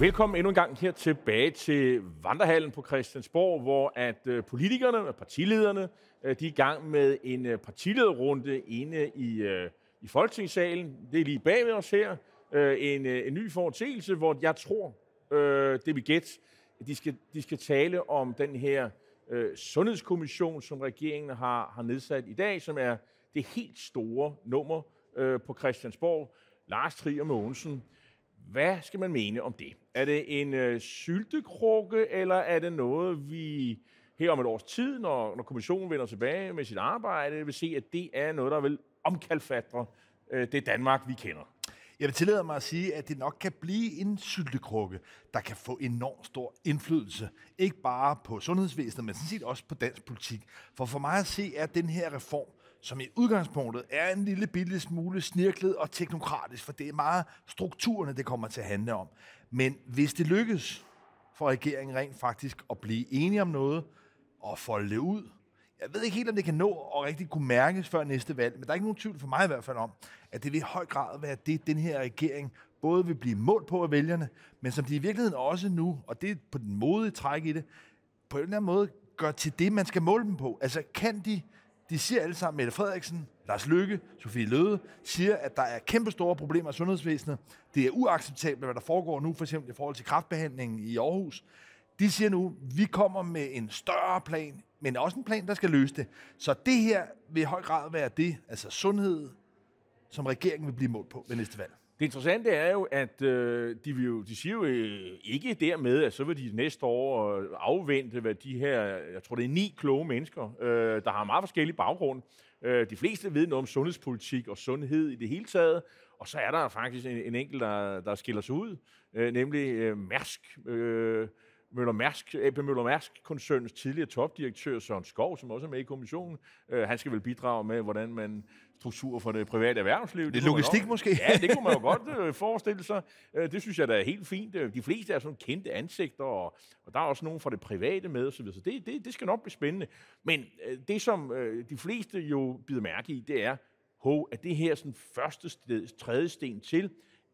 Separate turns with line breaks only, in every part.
Velkommen endnu en gang her tilbage til Vandrehallen på Christiansborg, hvor at øh, politikerne og partilederne øh, de er i gang med en øh, partilederrunde inde i, i Folketingssalen. Det er lige bagved os her. En, en ny foretagelse, hvor jeg tror, det vi gætte, at de skal, de skal tale om den her sundhedskommission, som regeringen har, har nedsat i dag, som er det helt store nummer på Christiansborg. Lars Trier Mogensen, hvad skal man mene om det? Er det en øh, syltekrukke, eller er det noget, vi her om et års tid, når, når kommissionen vender tilbage med sit arbejde, vil se, at det er noget, der vil omkalfatre øh, det Danmark, vi kender?
Jeg vil tillade mig at sige, at det nok kan blive en syltekrukke, der kan få enormt stor indflydelse. Ikke bare på sundhedsvæsenet, men sådan set også på dansk politik. For for mig at se, er den her reform som i udgangspunktet er en lille bitte smule snirklet og teknokratisk, for det er meget strukturerne, det kommer til at handle om. Men hvis det lykkes for regeringen rent faktisk at blive enige om noget og folde det ud, jeg ved ikke helt, om det kan nå og rigtig kunne mærkes før næste valg, men der er ikke nogen tvivl for mig i hvert fald om, at det vil i høj grad være det, den her regering både vil blive målt på af vælgerne, men som de i virkeligheden også nu, og det er på den modige træk i det, på en eller anden måde gør til det, man skal måle dem på. Altså kan de de siger alle sammen, Mette Frederiksen, Lars Løkke, Sofie Løde, siger, at der er kæmpe store problemer i sundhedsvæsenet. Det er uacceptabelt, hvad der foregår nu, for eksempel i forhold til kraftbehandlingen i Aarhus. De siger nu, vi kommer med en større plan, men også en plan, der skal løse det. Så det her vil i høj grad være det, altså sundhed, som regeringen vil blive målt på ved næste valg.
Det interessante er jo, at øh, de, vil jo, de siger jo øh, ikke dermed, at så vil de næste år øh, afvente, hvad de her, jeg tror det er ni kloge mennesker, øh, der har meget forskellige baggrund. Øh, de fleste ved noget om sundhedspolitik og sundhed i det hele taget, og så er der faktisk en, en enkelt, der, der skiller sig ud, øh, nemlig øh, Mærsk. Øh, Møller Mærsk, AP Møller Mærsk-koncernens tidligere topdirektør Søren Skov, som også er med i kommissionen. Øh, han skal vel bidrage med, hvordan man struktur for det private erhvervsliv.
Det, det logistik
nok,
måske?
Ja, det kunne man jo godt øh, forestille sig. Øh, det synes jeg, der er helt fint. Øh, de fleste er sådan kendte ansigter, og, og der er også nogen fra det private med osv., så det, det, det skal nok blive spændende. Men det, som de fleste jo bider mærke i, det er, ho, at det her sådan første sted, tredje sten til,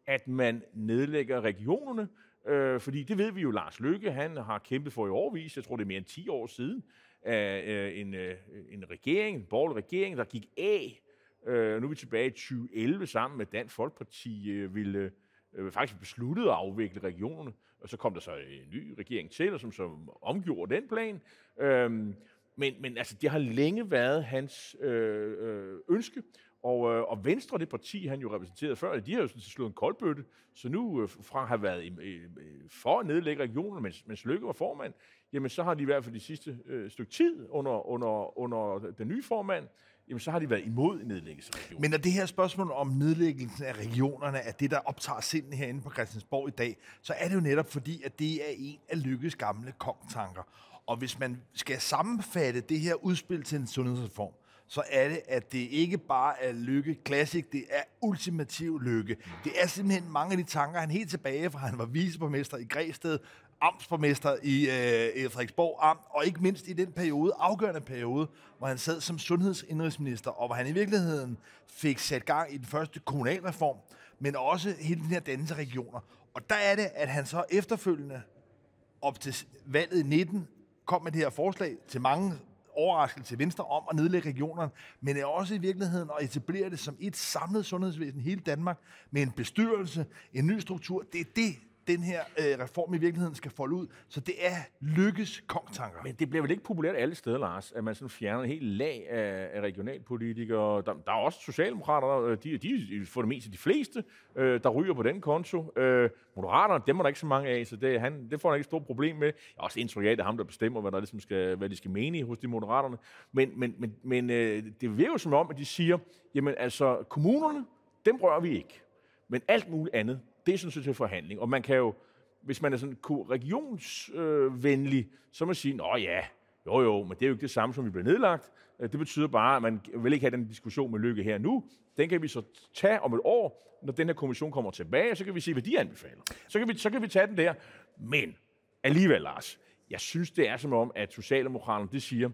at man nedlægger regionerne, Øh, fordi det ved vi jo, Lars Lykke, han har kæmpet for i årvis, jeg tror det er mere end 10 år siden, af øh, en, øh, en regering, en borgerlig regering, der gik af. Øh, nu er vi tilbage i 2011 sammen med Dansk Folkeparti, øh, ville øh, faktisk besluttede at afvikle regionerne, og så kom der så en ny regering til, og som så omgjorde den plan. Øh, men, men altså, det har længe været hans øh, øh, ønske, og, øh, og Venstre, det parti, han jo repræsenterede før, de har jo sådan slået en koldbøtte. Så nu, øh, fra at have været i, øh, for at nedlægge regionen, mens, mens Lykke var formand, jamen så har de i hvert fald de sidste øh, stykke tid under, under, under den nye formand, jamen så har de været imod nedlæggelse af regioner.
Men er det her spørgsmål om nedlæggelsen af regionerne, er det, der optager sinden herinde på Christiansborg i dag, så er det jo netop fordi, at det er en af Lykkes gamle kongtanker. Og hvis man skal sammenfatte det her udspil til en sundhedsreform, så er det, at det ikke bare er lykke classic, det er ultimativ lykke. Det er simpelthen mange af de tanker, han helt tilbage fra, han var viceborgmester i Græsted, amtsborgmester i øh, Frederiksborg Amt, og ikke mindst i den periode, afgørende periode, hvor han sad som sundhedsindrigsminister, og hvor han i virkeligheden fik sat gang i den første kommunalreform, men også hele den her dannelse af regioner. Og der er det, at han så efterfølgende, op til valget i 19, kom med det her forslag til mange overraskelse til Venstre om at nedlægge regionerne, men er også i virkeligheden at etablere det som et samlet sundhedsvæsen hele Danmark med en bestyrelse, en ny struktur. Det er det, den her øh, reform i virkeligheden skal folde ud. Så det er lykkes kongtanker.
Men det bliver vel ikke populært alle steder, Lars, at man sådan fjerner en helt lag af, af regionalpolitikere. Der, der er også socialdemokrater, de, de for det meste de fleste, øh, der ryger på den konto. Øh, Moderaterne, dem er der ikke så mange af, så det, han, det får han ikke et stort problem med. Jeg er også indtryk af, at det er ham, der bestemmer, hvad, der ligesom skal, hvad de skal mene hos de moderaterne. Men, men, men, men øh, det virker jo som om, at de siger, jamen altså, kommunerne, dem rører vi ikke. Men alt muligt andet, det er sådan set til forhandling. Og man kan jo, hvis man er sådan regionsvenlig, så må man sige, nå ja, jo jo, men det er jo ikke det samme, som vi bliver nedlagt. Øh, det betyder bare, at man vil ikke have den diskussion med Lykke her nu. Den kan vi så tage om et år, når den her kommission kommer tilbage, så kan vi se, hvad de anbefaler. Så kan vi, så kan vi tage den der. Men alligevel, Lars, jeg synes, det er som om, at Socialdemokraterne, de siger,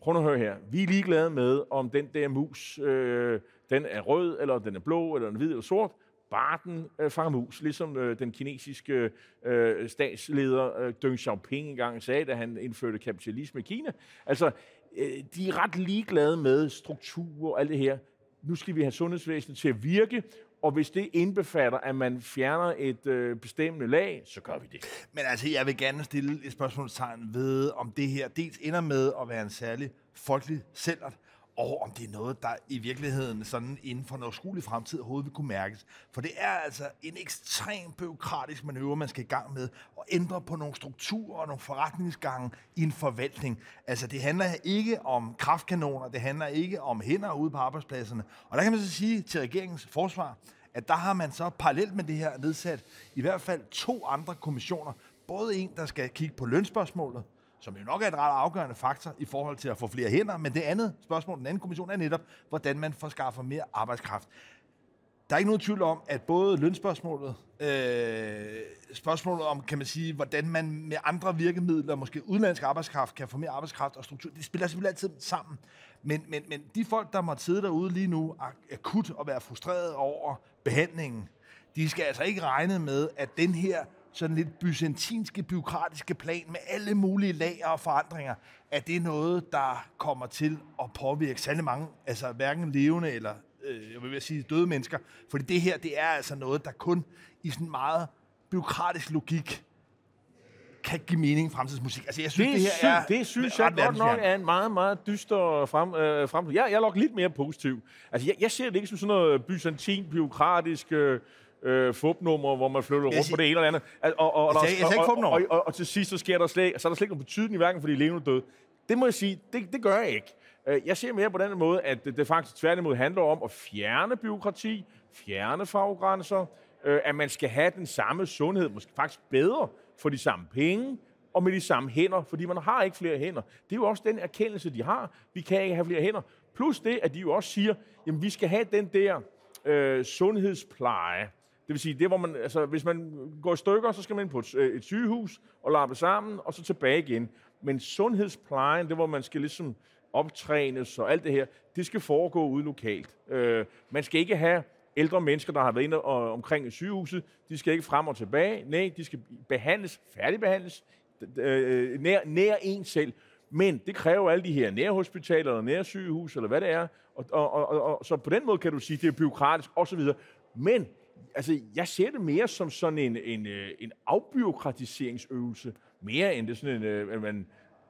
prøv at høre her, vi er ligeglade med, om den der mus, øh, den er rød, eller den er blå, eller den er hvid eller sort Barten øh, fanger mus, ligesom øh, den kinesiske øh, statsleder øh, Deng Xiaoping engang sagde, da han indførte kapitalisme i Kina. Altså, øh, de er ret ligeglade med struktur og alt det her. Nu skal vi have sundhedsvæsenet til at virke, og hvis det indbefatter, at man fjerner et øh, bestemmende lag, så gør vi det.
Men altså, jeg vil gerne stille et spørgsmålstegn ved, om det her dels ender med at være en særlig folkelig sælgert, og om det er noget, der i virkeligheden sådan inden for en overskuelig fremtid overhovedet vil kunne mærkes. For det er altså en ekstrem byråkratisk manøvre, man skal i gang med, og ændre på nogle strukturer og nogle forretningsgange i en forvaltning. Altså, det handler ikke om kraftkanoner, det handler ikke om hænder ude på arbejdspladserne. Og der kan man så sige til regeringens forsvar, at der har man så parallelt med det her nedsat i hvert fald to andre kommissioner. Både en, der skal kigge på lønspørgsmålet, som jo nok er et ret afgørende faktor i forhold til at få flere hænder, men det andet spørgsmål, den anden kommission, er netop, hvordan man får skaffet mere arbejdskraft. Der er ikke nogen tvivl om, at både lønspørgsmålet, øh, spørgsmålet om, kan man sige, hvordan man med andre virkemidler, måske udenlandsk arbejdskraft, kan få mere arbejdskraft og struktur, det spiller selvfølgelig altid sammen. Men, men, men de folk, der måtte sidde derude lige nu, akut og være frustreret over behandlingen, de skal altså ikke regne med, at den her sådan lidt byzantinske, byråkratiske plan med alle mulige lager og forandringer, at det er noget, der kommer til at påvirke særlig mange, altså hverken levende eller øh, jeg vil sige døde mennesker. Fordi det her, det er altså noget, der kun i sådan meget byråkratisk logik kan give mening fremtidsmusik. Altså, jeg synes, det, det her
sy-
er...
Det synes jeg godt nok er en meget, meget dyster frem, øh, fremtid. Jeg, jeg er nok lidt mere positiv. Altså, jeg, jeg ser det ikke som sådan noget byzantin, byråkratisk... Øh, øh, fupnummer, hvor man flytter rundt på det ene eller andet. Og, og, og, og, og, og, til sidst, så, sker der slet, så er der slet ikke nogen betydning, hverken for de levende og døde. Det må jeg sige, det, det gør jeg ikke. Øh, jeg ser mere på den måde, at det, det faktisk tværtimod handler om at fjerne byråkrati, fjerne faggrænser, øh, at man skal have den samme sundhed, måske faktisk bedre, for de samme penge, og med de samme hænder, fordi man har ikke flere hænder. Det er jo også den erkendelse, de har. Vi kan ikke have flere hænder. Plus det, at de jo også siger, jamen vi skal have den der øh, sundhedspleje, det vil sige, det hvor man, altså, hvis man går i stykker, så skal man ind på et, øh, et sygehus og lappe sammen, og så tilbage igen. Men sundhedsplejen, det hvor man skal ligesom optrænes og alt det her, det skal foregå ude lokalt. Øh, man skal ikke have ældre mennesker, der har været inde og, omkring sygehuset, de skal ikke frem og tilbage. Nej, de skal behandles, færdigbehandles, øh, nær, nær en selv. Men det kræver alle de her nærhospitaler eller nærsygehus, eller hvad det er. Og, og, og, og, så på den måde kan du sige, det er byråkratisk osv. Men altså, jeg ser det mere som sådan en, en, øh, en afbyråkratiseringsøvelse, mere end det sådan en, øh, at man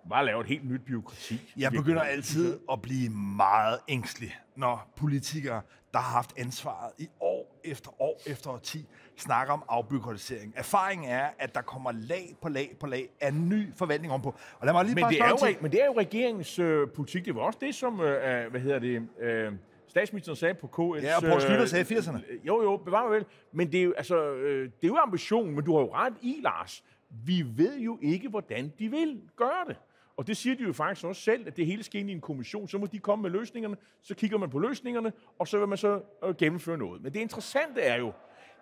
bare laver et helt nyt byråkrati.
Jeg begynder altid at blive meget ængstelig, når politikere, der har haft ansvaret i år efter år efter årti, snakker om afbyråkratisering. Erfaringen er, at der kommer lag på lag på lag af ny forvaltning ovenpå. Og lad mig lige
men,
bare
det er jo, men det er jo regeringens øh, politik. Det var også det, som, øh, hvad hedder det, øh, statsministeren sagde på KS...
Ja, og Poul Slytter sagde i 80'erne.
Øh, jo, jo, bevar mig vel. Men det er jo, altså, øh, det er jo ambitionen, men du har jo ret i, Lars. Vi ved jo ikke, hvordan de vil gøre det. Og det siger de jo faktisk også selv, at det hele skal ind i en kommission. Så må de komme med løsningerne, så kigger man på løsningerne, og så vil man så øh, gennemføre noget. Men det interessante er jo,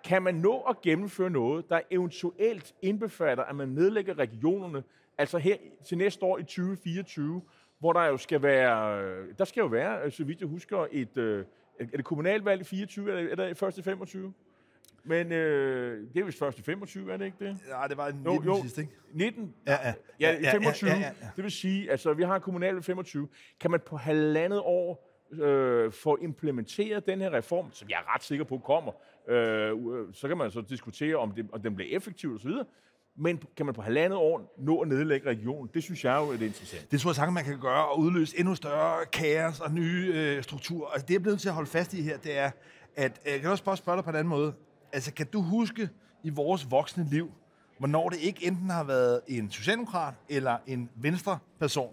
kan man nå at gennemføre noget, der eventuelt indbefatter, at man nedlægger regionerne, altså her til næste år i 2024, hvor der jo skal være, der skal jo være, så vidt jeg husker, et, øh, er det kommunalvalg i 24, eller er det først i 25? Men øh, det er vist først i 25, er det ikke det?
Ja, det var i 19 jo, jo. sidst, ikke?
19?
Ja, ja.
Ja, i 25.
Ja, ja, ja, ja.
Det vil sige, altså vi har kommunalvalg i 25. Kan man på halvandet år øh, få implementeret den her reform, som jeg er ret sikker på kommer, øh, så kan man så diskutere, om, det, om den bliver effektiv osv., men kan man på halvandet år nå at nedlægge regionen? Det synes jeg jo er det interessant.
Det tror jeg sagtens, man kan gøre og udløse endnu større kaos og nye øh, strukturer. Altså, det, jeg bliver nødt til at holde fast i her, det er, at øh, jeg kan også bare spørge dig på en anden måde. Altså, kan du huske i vores voksne liv, hvornår det ikke enten har været en socialdemokrat eller en venstre person,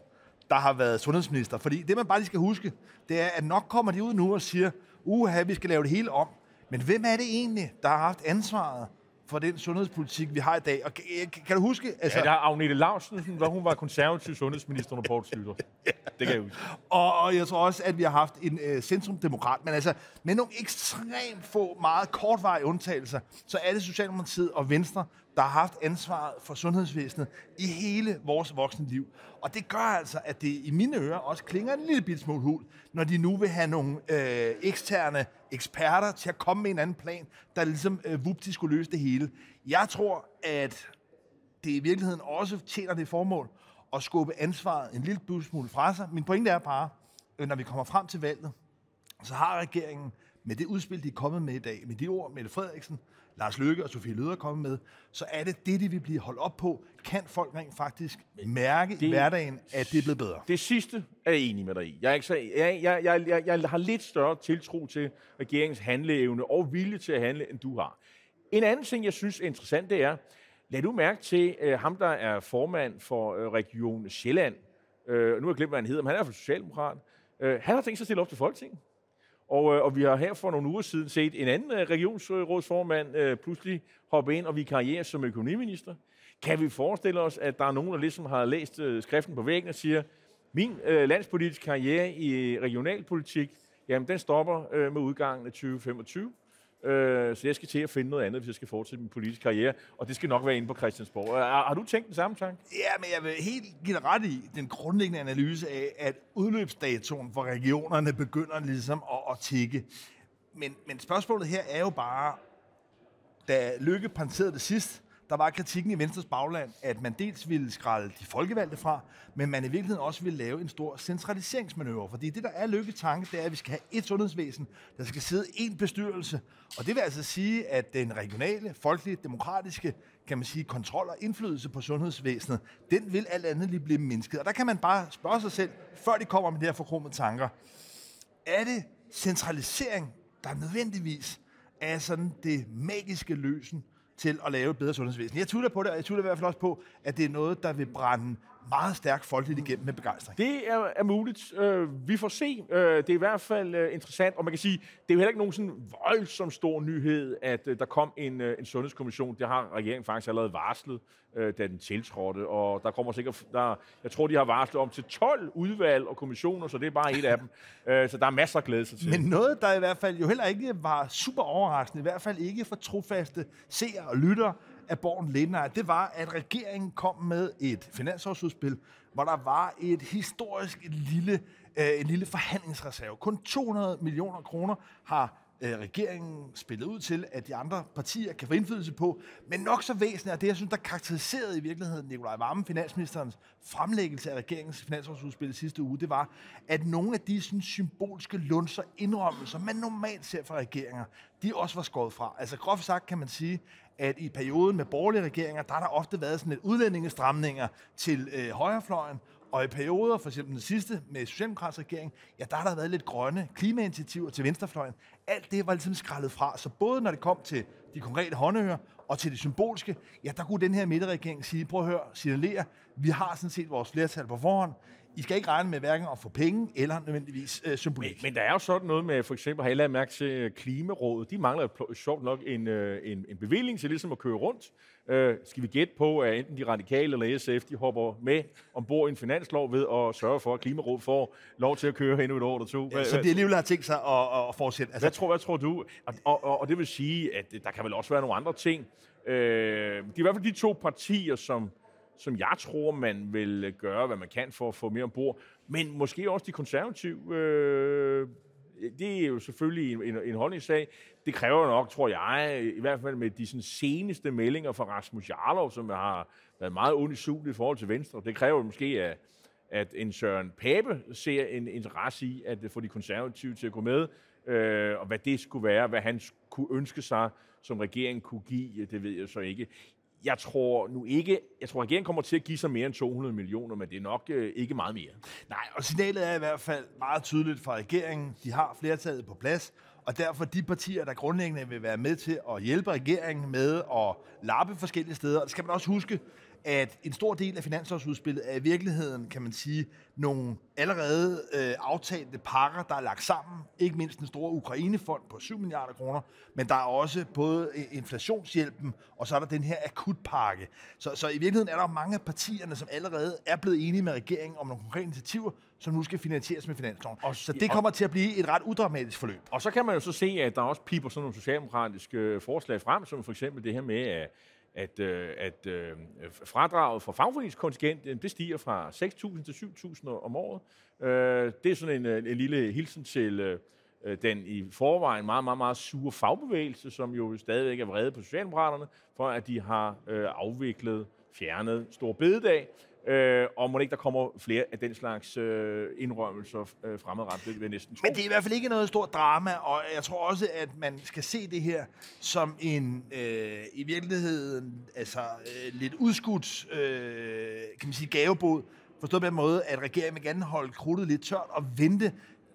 der har været sundhedsminister? Fordi det, man bare lige skal huske, det er, at nok kommer de ud nu og siger, uha, vi skal lave det hele om. Men hvem er det egentlig, der har haft ansvaret for den sundhedspolitik, vi har i dag. Og kan, kan du huske...
Altså, ja, der er Agnete Lausen, hvor hun var konservativ sundhedsminister under Poul Slytter. ja. Det kan jeg huske.
Og, og jeg tror også, at vi har haft en øh, centrumdemokrat, men altså med nogle ekstremt få, meget kortvarige undtagelser, så er det Socialdemokratiet og Venstre der har haft ansvaret for sundhedsvæsenet i hele vores voksne liv. Og det gør altså, at det i mine ører også klinger en lille bit smule hul, når de nu vil have nogle øh, eksterne eksperter til at komme med en anden plan, der ligesom øh, vupti skulle løse det hele. Jeg tror, at det i virkeligheden også tjener det formål at skubbe ansvaret en lille smule fra sig. Min pointe er bare, øh, når vi kommer frem til valget, så har regeringen med det udspil, de er kommet med i dag, med de ord, Mette Frederiksen, Lars Løkke og Sofie Løder er kommet med, så er det det, de vil blive holdt op på. Kan folk rent faktisk mærke det, i hverdagen, at det er blevet bedre?
Det sidste er jeg enig med dig i. Jeg, er ikke så, jeg, jeg, jeg, jeg, jeg har lidt større tiltro til regeringens handleevne og vilje til at handle, end du har. En anden ting, jeg synes er interessant, det er, lad du mærke til uh, ham, der er formand for uh, Region Sjælland. Uh, nu har jeg glemt, hvad han hedder, men han er for Socialdemokrat. Uh, han har tænkt sig at stille op til Folketinget. Og, øh, og vi har her for nogle uger siden set en anden øh, regionsrådsformand øh, pludselig hoppe ind og vi karriere som økonomiminister. Kan vi forestille os, at der er nogen, der ligesom har læst øh, skriften på væggen og siger, min øh, landspolitiske karriere i regionalpolitik, jamen den stopper øh, med udgangen af 2025. Øh, så jeg skal til at finde noget andet, hvis jeg skal fortsætte min politiske karriere. Og det skal nok være inde på Christiansborg. Har, har du tænkt den samme tanke?
Ja, men jeg vil helt give dig ret i den grundlæggende analyse af, at udløbsdatoen for regionerne begynder ligesom at, at tikke. Men, men spørgsmålet her er jo bare, da Lykke penserede det sidst, der var kritikken i Venstres bagland, at man dels ville skralde de folkevalgte fra, men man i virkeligheden også ville lave en stor centraliseringsmanøvre. Fordi det, der er lykke tanke, det er, at vi skal have et sundhedsvæsen, der skal sidde én bestyrelse. Og det vil altså sige, at den regionale, folkelige, demokratiske kan man sige, kontrol og indflydelse på sundhedsvæsenet, den vil alt andet lige blive mindsket. Og der kan man bare spørge sig selv, før de kommer med de her forkromede tanker, er det centralisering, der nødvendigvis er sådan det magiske løsen til at lave et bedre sundhedsvæsen. Jeg tvivler på det, og jeg tvivler i hvert fald også på, at det er noget, der vil brænde meget stærkt folkeligt igennem med begejstring.
Det er, er muligt. Uh, vi får se. Uh, det er i hvert fald uh, interessant, og man kan sige, det er jo heller ikke nogen sådan voldsom stor nyhed, at uh, der kom en, uh, en sundhedskommission. Det har regeringen faktisk allerede varslet, uh, da den tiltrådte, og der kommer sikkert, der, jeg tror, de har varslet om til 12 udvalg og kommissioner, så det er bare et af dem. Uh, så der er masser at glæde sig til.
Men noget, der i hvert fald jo heller ikke var super overraskende, i hvert fald ikke for trofaste seere og lyttere, af Borgen Lindner, det var, at regeringen kom med et finansårsudspil, hvor der var et historisk lille, øh, en lille forhandlingsreserve. Kun 200 millioner kroner har øh, regeringen spillet ud til, at de andre partier kan få indflydelse på. Men nok så væsentligt er det, jeg synes, der karakteriserede i virkeligheden Nikolaj Vammen, finansministerens fremlæggelse af regeringens finansårsudspil sidste uge, det var, at nogle af de sådan, symbolske lunser indrømmelser, man normalt ser fra regeringer, de også var skåret fra. Altså groft sagt kan man sige, at i perioden med borgerlige regeringer, der har der ofte været sådan lidt udlændingestramninger til øh, højrefløjen, og i perioder, for eksempel den sidste med Socialdemokratisk regering, ja, der har der været lidt grønne klimainitiativer til venstrefløjen. Alt det var ligesom skrællet fra. Så både når det kom til de konkrete håndører og til det symbolske, ja, der kunne den her midterregering sige, prøv at høre, signalere, vi har sådan set vores flertal på forhånd. I skal ikke regne med hverken at få penge eller nødvendigvis øh, symbolik.
Men, men der er jo sådan noget med, for eksempel har jeg mærke til Klimarådet. De mangler sjovt nok en, øh, en, en bevilling til ligesom at køre rundt. Øh, skal vi gætte på, at enten de radikale eller SF, de hopper med ombord i en finanslov ved at sørge for, at Klimarådet får lov til at køre endnu et år eller to?
Ja, så det alligevel har tænkt sig at, at fortsætte?
Altså... Hvad, tror, hvad tror du? Og, og, og, og det vil sige, at der kan vel også være nogle andre ting. Øh, det er i hvert fald de to partier, som som jeg tror, man vil gøre, hvad man kan for at få mere ombord. Men måske også de konservative. Øh, det er jo selvfølgelig en, en, en holdningssag. Det kræver nok, tror jeg, i hvert fald med de sådan, seneste meldinger fra Rasmus Jarlov, som har været meget unisul i forhold til Venstre. Det kræver måske, at, at en Søren Pape ser en interesse i at få de konservative til at gå med, øh, og hvad det skulle være, hvad han kunne ønske sig, som regeringen kunne give, det ved jeg så ikke jeg tror nu ikke, jeg tror, regeringen kommer til at give sig mere end 200 millioner, men det er nok øh, ikke meget mere.
Nej, og signalet er i hvert fald meget tydeligt fra regeringen. De har flertallet på plads, og derfor de partier, der grundlæggende vil være med til at hjælpe regeringen med at lappe forskellige steder. Og det skal man også huske, at en stor del af finansårsudspillet er i virkeligheden, kan man sige, nogle allerede øh, aftalte pakker, der er lagt sammen. Ikke mindst den store Ukrainefond på 7 milliarder kroner, men der er også både inflationshjælpen, og så er der den her akutpakke. Så, så i virkeligheden er der mange af partierne, som allerede er blevet enige med regeringen om nogle konkrete initiativer, som nu skal finansieres med finansloven. Og, så det kommer til at blive et ret udramatisk forløb.
Og så kan man jo så se, at der også piper sådan nogle socialdemokratiske forslag frem, som for eksempel det her med, at at, øh, at øh, fradraget for fagforeningskontingent, det stiger fra 6.000 til 7.000 om året. Øh, det er sådan en, øh, en lille hilsen til øh, øh, den i forvejen meget, meget, meget sure fagbevægelse, som jo stadigvæk er vrede på Socialdemokraterne, for at de har øh, afviklet, fjernet Stor Bededag. Øh, og må ikke der kommer flere af den slags øh, indrømmelser øh, fremadrettet, det vil jeg næsten tro.
Men det er i hvert fald ikke noget stort drama, og jeg tror også, at man skal se det her som en, øh, i virkeligheden, altså øh, lidt udskudt, øh, kan man sige, gavebod, forstået på den måde, at regeringen vil gerne holde krudtet lidt tørt og vente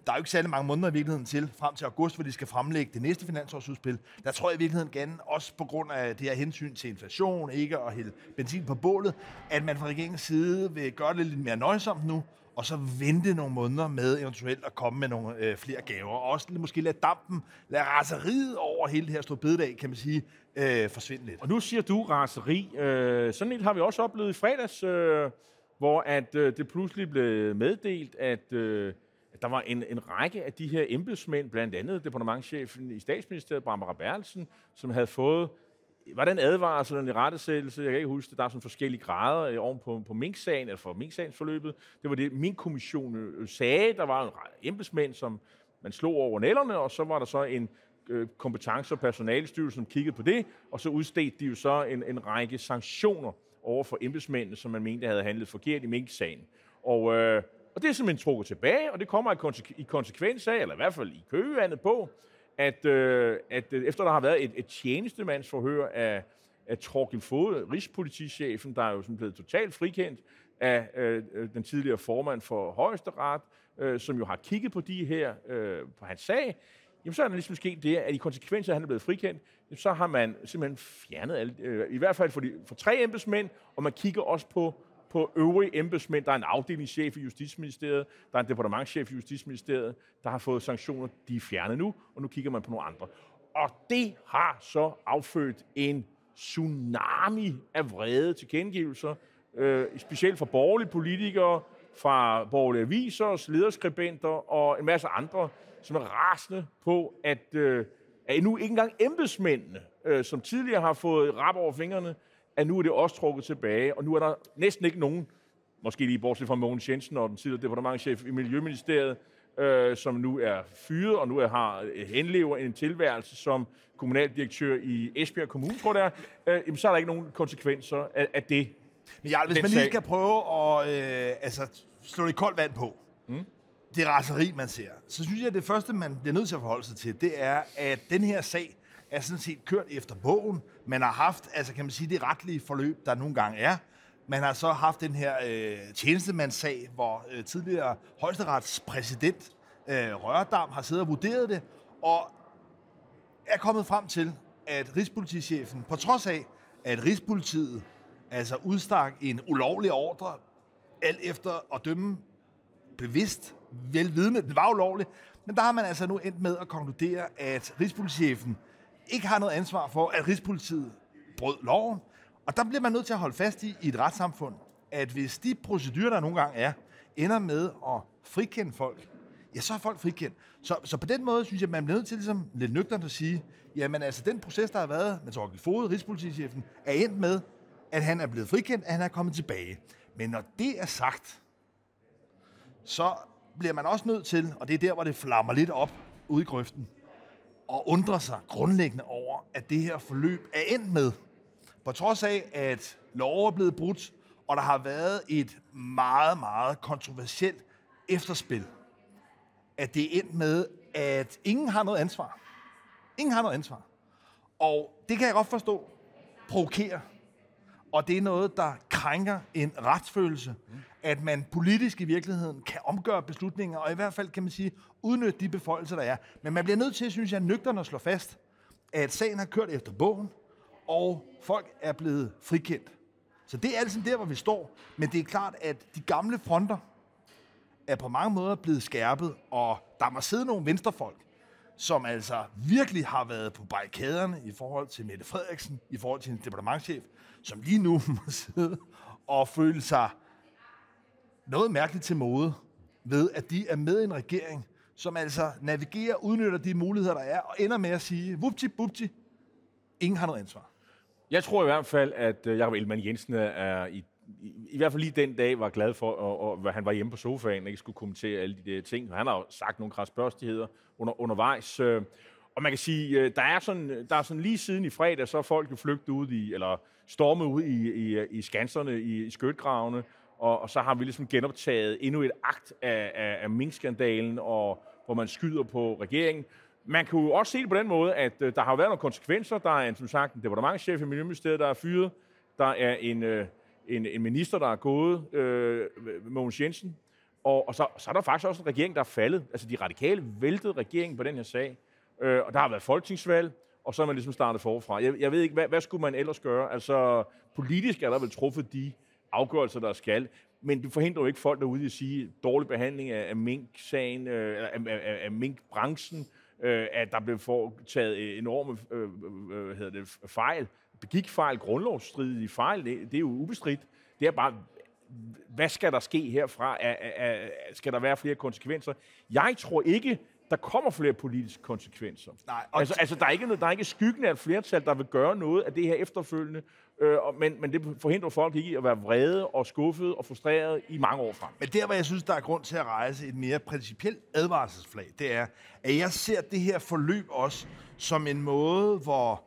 der er jo ikke særlig mange måneder i virkeligheden til, frem til august, hvor de skal fremlægge det næste finansårsudspil. Der tror jeg i virkeligheden gerne, også på grund af det her hensyn til inflation, ikke at hælde benzin på bålet, at man fra regeringens side vil gøre det lidt mere nøjsomt nu, og så vente nogle måneder med eventuelt at komme med nogle øh, flere gaver. Og også måske lade dampen, lade raseriet over hele det her store bededag, kan man sige, øh, forsvinde lidt.
Og nu siger du raseri. Øh, sådan et har vi også oplevet i fredags, øh, hvor at øh, det pludselig blev meddelt, at øh, der var en, en række af de her embedsmænd, blandt andet departementchefen i statsministeriet, Barbara Berlsen, som havde fået var den advarsel eller en rettesættelse? Jeg kan ikke huske det. Der er sådan forskellige grader øh, oven på, på Mink-sagen, eller for Mink-sagens forløbet. Det var det, min kommission øh, sagde. Der var en embedsmænd, som man slog over nælderne, og så var der så en øh, kompetence- og personalstyrelse, som kiggede på det, og så udstedte de jo så en, en række sanktioner over for embedsmændene, som man mente havde handlet forkert i Mink-sagen. Og øh, og det er simpelthen trukket tilbage, og det kommer i, konse- i konsekvens af, eller i hvert fald i køgevandet på, at, øh, at øh, efter der har været et, et tjenestemandsforhør af, af Torgild Fode, rigspolitichefen, der er jo sådan blevet totalt frikendt af øh, øh, den tidligere formand for Højesteret, øh, som jo har kigget på de her, øh, på hans sag, jamen så er der ligesom sket det, at i konsekvens af, at han er blevet frikendt, så har man simpelthen fjernet alle, øh, i hvert fald for, de, for tre embedsmænd, og man kigger også på på øvrige embedsmænd. Der er en afdelingschef i Justitsministeriet, der er en departementschef i Justitsministeriet, der har fået sanktioner, de er fjernet nu, og nu kigger man på nogle andre. Og det har så affødt en tsunami af vrede tilkendegivelser, øh, specielt fra borgerlige politikere, fra borgerlige aviser, lederskribenter og en masse andre, som er rasende på, at, øh, at nu ikke engang embedsmændene, øh, som tidligere har fået rap over fingrene, at nu er det også trukket tilbage, og nu er der næsten ikke nogen, måske lige bortset fra Mogens Jensen og den tidligere departementchef i Miljøministeriet, øh, som nu er fyret, og nu er, har henlever en tilværelse som kommunaldirektør i Esbjerg Kommune, tror jeg øh, så er der ikke nogen konsekvenser af, af det.
Men ja, hvis man lige skal prøve at øh, altså, slå det koldt vand på, mm. det raseri, man ser, så synes jeg, at det første, man bliver nødt til at forholde sig til, det er, at den her sag, er sådan set kørt efter bogen. Man har haft, altså kan man sige, det retlige forløb, der nogle gange er. Man har så haft den her øh, tjenestemandssag, hvor øh, tidligere højesteretspræsident øh, Rørdam har siddet og vurderet det, og er kommet frem til, at Rigspolitichefen, på trods af, at Rigspolitiet altså udstak en ulovlig ordre, alt efter at dømme bevidst, velvidende, den var ulovlig, men der har man altså nu endt med at konkludere, at Rigspolitichefen ikke har noget ansvar for, at Rigspolitiet brød loven. Og der bliver man nødt til at holde fast i, i et retssamfund, at hvis de procedurer, der nogle gange er, ender med at frikende folk, ja, så er folk frikendt. Så, så på den måde synes jeg, man bliver nødt til ligesom, lidt nøgternt at sige, jamen altså den proces, der har været med Torkel Fode, Rigspolitichefen, er endt med, at han er blevet frikendt, at han er kommet tilbage. Men når det er sagt, så bliver man også nødt til, og det er der, hvor det flammer lidt op ude i grøften, og undre sig grundlæggende over, at det her forløb er endt med, på trods af, at lov er blevet brudt, og der har været et meget, meget kontroversielt efterspil, at det er endt med, at ingen har noget ansvar. Ingen har noget ansvar. Og det kan jeg godt forstå provokerer. Og det er noget, der krænker en retsfølelse, at man politisk i virkeligheden kan omgøre beslutninger, og i hvert fald kan man sige, udnytte de beføjelser, der er. Men man bliver nødt til, synes jeg, nøgterne at slå fast, at sagen har kørt efter bogen, og folk er blevet frikendt. Så det er altså der, hvor vi står. Men det er klart, at de gamle fronter er på mange måder blevet skærpet, og der må sidde nogle venstrefolk, som altså virkelig har været på barrikaderne i forhold til Mette Frederiksen, i forhold til en departementchef, som lige nu må sidde og føle sig noget mærkeligt til mode ved, at de er med i en regering, som altså navigerer, udnytter de muligheder, der er, og ender med at sige, vupti, bupti, ingen har noget ansvar.
Jeg tror i hvert fald, at øh, Jacob Ellemann Jensen øh, er i, i, i hvert fald lige den dag var glad for, og, og, at han var hjemme på sofaen og ikke skulle kommentere alle de der ting. Han har jo sagt nogle krasbørstigheder under, undervejs. Øh, og man kan sige, øh, der er sådan, der er sådan lige siden i fredag, så er folk jo flygtet ud i, eller stormet ud i, i, i skanserne, i, i skøtgravene, og, og så har vi ligesom genoptaget endnu et akt af, af, af minkskandalen, og hvor man skyder på regeringen. Man kan jo også se det på den måde, at øh, der har været nogle konsekvenser. Der er en, som sagt en departementchef i Miljøministeriet, der er fyret. Der er en, øh, en, en minister, der er gået, øh, Mogens Jensen. Og, og så, så er der faktisk også en regering, der er faldet. Altså de radikale væltede regeringen på den her sag. Øh, og der har været folketingsvalg, og så er man ligesom startet forfra. Jeg, jeg ved ikke, hvad, hvad skulle man ellers gøre? Altså politisk er der vel truffet de afgørelser, der skal. Men det forhindrer jo ikke folk derude i at sige dårlig behandling af, af mink-sagen, øh, af, af, af mink-branchen, øh, at der blev foretaget øh, enorme øh, øh, øh, hvad hedder det, fejl, begik fejl, grundlovsstridige fejl, det, det er jo ubestridt. Det er bare, hvad skal der ske herfra? Er, er, er, skal der være flere konsekvenser? Jeg tror ikke, der kommer flere politiske konsekvenser. Nej, altså, altså, der, er ikke, der er ikke skyggen af et flertal, der vil gøre noget af det her efterfølgende, øh, men, men det forhindrer folk ikke i at være vrede og skuffet og frustreret i mange år frem.
Men der, hvor jeg synes, der er grund til at rejse et mere principielt advarselsflag, det er, at jeg ser det her forløb også som en måde, hvor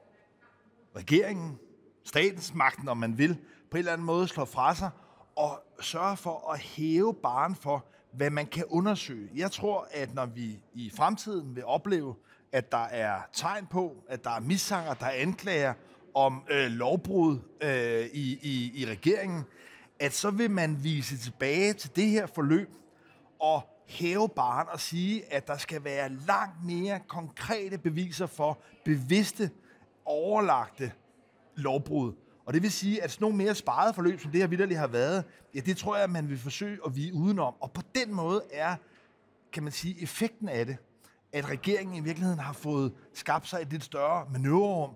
regeringen, statens magten, om man vil, på en eller anden måde slår fra sig og sørger for at hæve baren for, hvad man kan undersøge. Jeg tror, at når vi i fremtiden vil opleve, at der er tegn på, at der er missanger, der er anklager om øh, lovbrud øh, i, i, i regeringen, at så vil man vise tilbage til det her forløb og hæve barn og sige, at der skal være langt mere konkrete beviser for bevidste, overlagte lovbrud. Og det vil sige, at sådan nogle mere sparede forløb, som det her vidderligt har været, ja, det tror jeg, at man vil forsøge at vige udenom. Og på den måde er, kan man sige, effekten af det, at regeringen i virkeligheden har fået skabt sig et lidt større manøvrerum.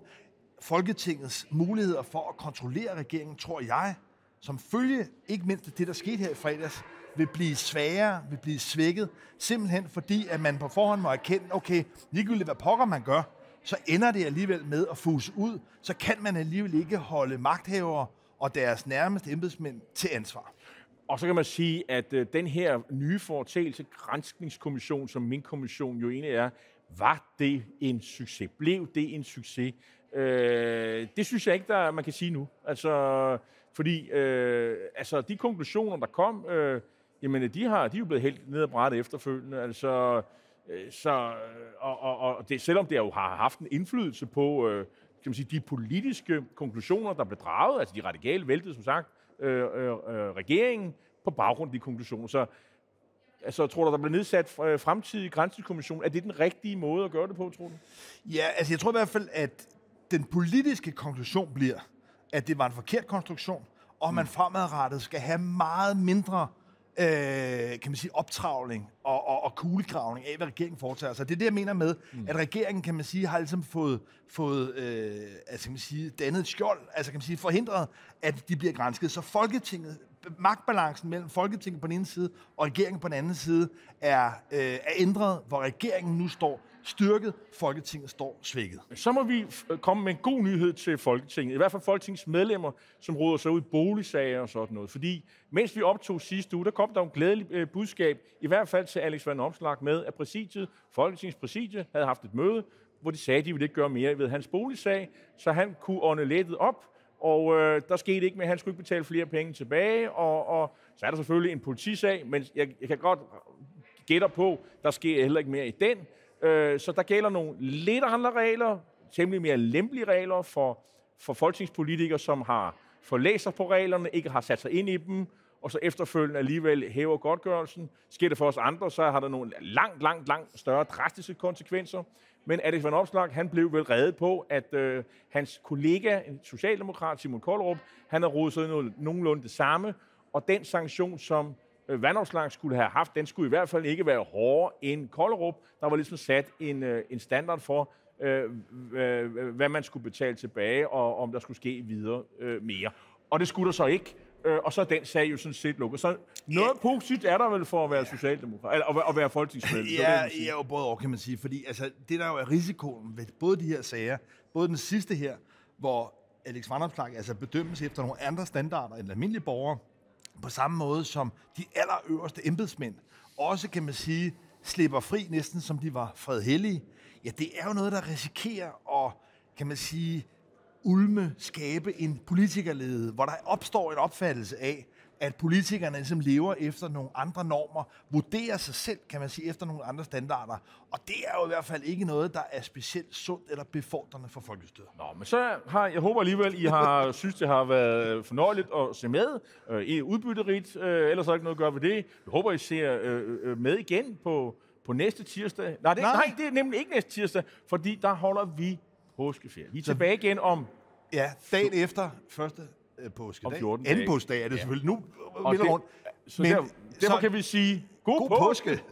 Folketingets muligheder for at kontrollere regeringen, tror jeg, som følge ikke mindst det, der skete her i fredags, vil blive sværere, vil blive svækket, simpelthen fordi, at man på forhånd må erkende, okay, ligegyldigt hvad pokker man gør, så ender det alligevel med at fuse ud, så kan man alligevel ikke holde magthavere og deres nærmeste embedsmænd til ansvar.
Og så kan man sige, at øh, den her nye foretagelse, grænskningskommission, som min kommission jo egentlig er, var det en succes? Blev det en succes? Øh, det synes jeg ikke, der man kan sige nu. Altså, fordi øh, altså, de konklusioner, der kom, øh, jamen, de, har, de er jo blevet helt ned og brættet efterfølgende. Altså, Øh, så, og, og, og det, selvom det jo har haft en indflydelse på øh, kan man sige, de politiske konklusioner, der blev draget, altså de radikale væltede som sagt øh, øh, øh, regeringen på baggrund af de konklusioner. Så altså, tror du, der bliver nedsat øh, fremtidig grænseskommission? Er det den rigtige måde at gøre det på, tror du?
Ja, altså jeg tror i hvert fald, at den politiske konklusion bliver, at det var en forkert konstruktion, og man mm. fremadrettet skal have meget mindre øh, kan man sige, optravling og, og, og kuglegravning af, hvad regeringen foretager sig. Det er det, jeg mener med, mm. at regeringen, kan man sige, har ligesom fået, fået øh, altså, kan man sige, dannet et skjold, altså kan man sige, forhindret, at de bliver grænsket. Så Folketinget, magtbalancen mellem Folketinget på den ene side og regeringen på den anden side er, øh, er ændret, hvor regeringen nu står styrket, Folketinget står svækket.
Så må vi øh, komme med en god nyhed til Folketinget. I hvert fald Folketingets medlemmer, som råder sig ud i boligsager og sådan noget. Fordi mens vi optog sidste uge, der kom der en glædelig øh, budskab, i hvert fald til Alex Van Omslag med, at præsidiet, Folketingets præsidie, havde haft et møde, hvor de sagde, at de ville ikke gøre mere ved hans boligsag, så han kunne ånde lettet op, og øh, der skete ikke med, at han skulle ikke betale flere penge tilbage, og, og så er der selvfølgelig en politisag, men jeg, jeg kan godt gætte på, der sker heller ikke mere i den. Øh, så der gælder nogle lidt andre regler, temmelig mere lempelige regler for, for folketingspolitikere, som har forlæst sig på reglerne, ikke har sat sig ind i dem, og så efterfølgende alligevel hæver godtgørelsen. Sker det for os andre, så har der nogle langt, langt, langt større drastiske konsekvenser. Men Alex Van Opslag, han blev vel reddet på, at øh, hans kollega, en socialdemokrat, Simon Koldrup, han har rodet sig noget, nogenlunde det samme, og den sanktion, som øh, vandopslag skulle have haft, den skulle i hvert fald ikke være hårdere end Kollerup. Der var ligesom sat en, øh, en standard for, øh, hvad man skulle betale tilbage, og om der skulle ske videre øh, mere. Og det skulle der så ikke. Øh, og så er den sag jo sådan set lukket. Så noget ja. positivt er der vel for at være socialdemokrat, eller at, være folketingsmedlem.
Ja, det, ja, jo både over, kan man sige. Fordi altså, det der jo er risikoen ved både de her sager, både den sidste her, hvor Alex Vanopslagh altså bedømmes efter nogle andre standarder end almindelige borgere, på samme måde som de allerøverste embedsmænd også, kan man sige, slipper fri næsten som de var fredhellige, ja, det er jo noget, der risikerer at, kan man sige, ulme, skabe en politikerlede, hvor der opstår en opfattelse af, at politikerne ligesom lever efter nogle andre normer, vurderer sig selv, kan man sige, efter nogle andre standarder. Og det er jo i hvert fald ikke noget, der er specielt sundt eller befordrende for folkestyret.
Nå, men så har, jeg håber alligevel, I har synes, det har været fornøjeligt at se med. Øh, I er udbytterigt, øh, ellers er der ikke noget at gøre ved det. Jeg håber, I ser øh, øh, med igen på, på næste tirsdag. Nej det, nej. nej, det er nemlig ikke næste tirsdag, fordi der holder vi påskeferie. Vi er tilbage igen om
Ja, dagen efter første øh, påskedag.
Om 14
Anden
dage.
påskedag er det
Ja.
selvfølgelig nu.
Og det-
rundt.
Så
Men-
der, derfor
så-
kan vi sige god,
God
påske.
påske.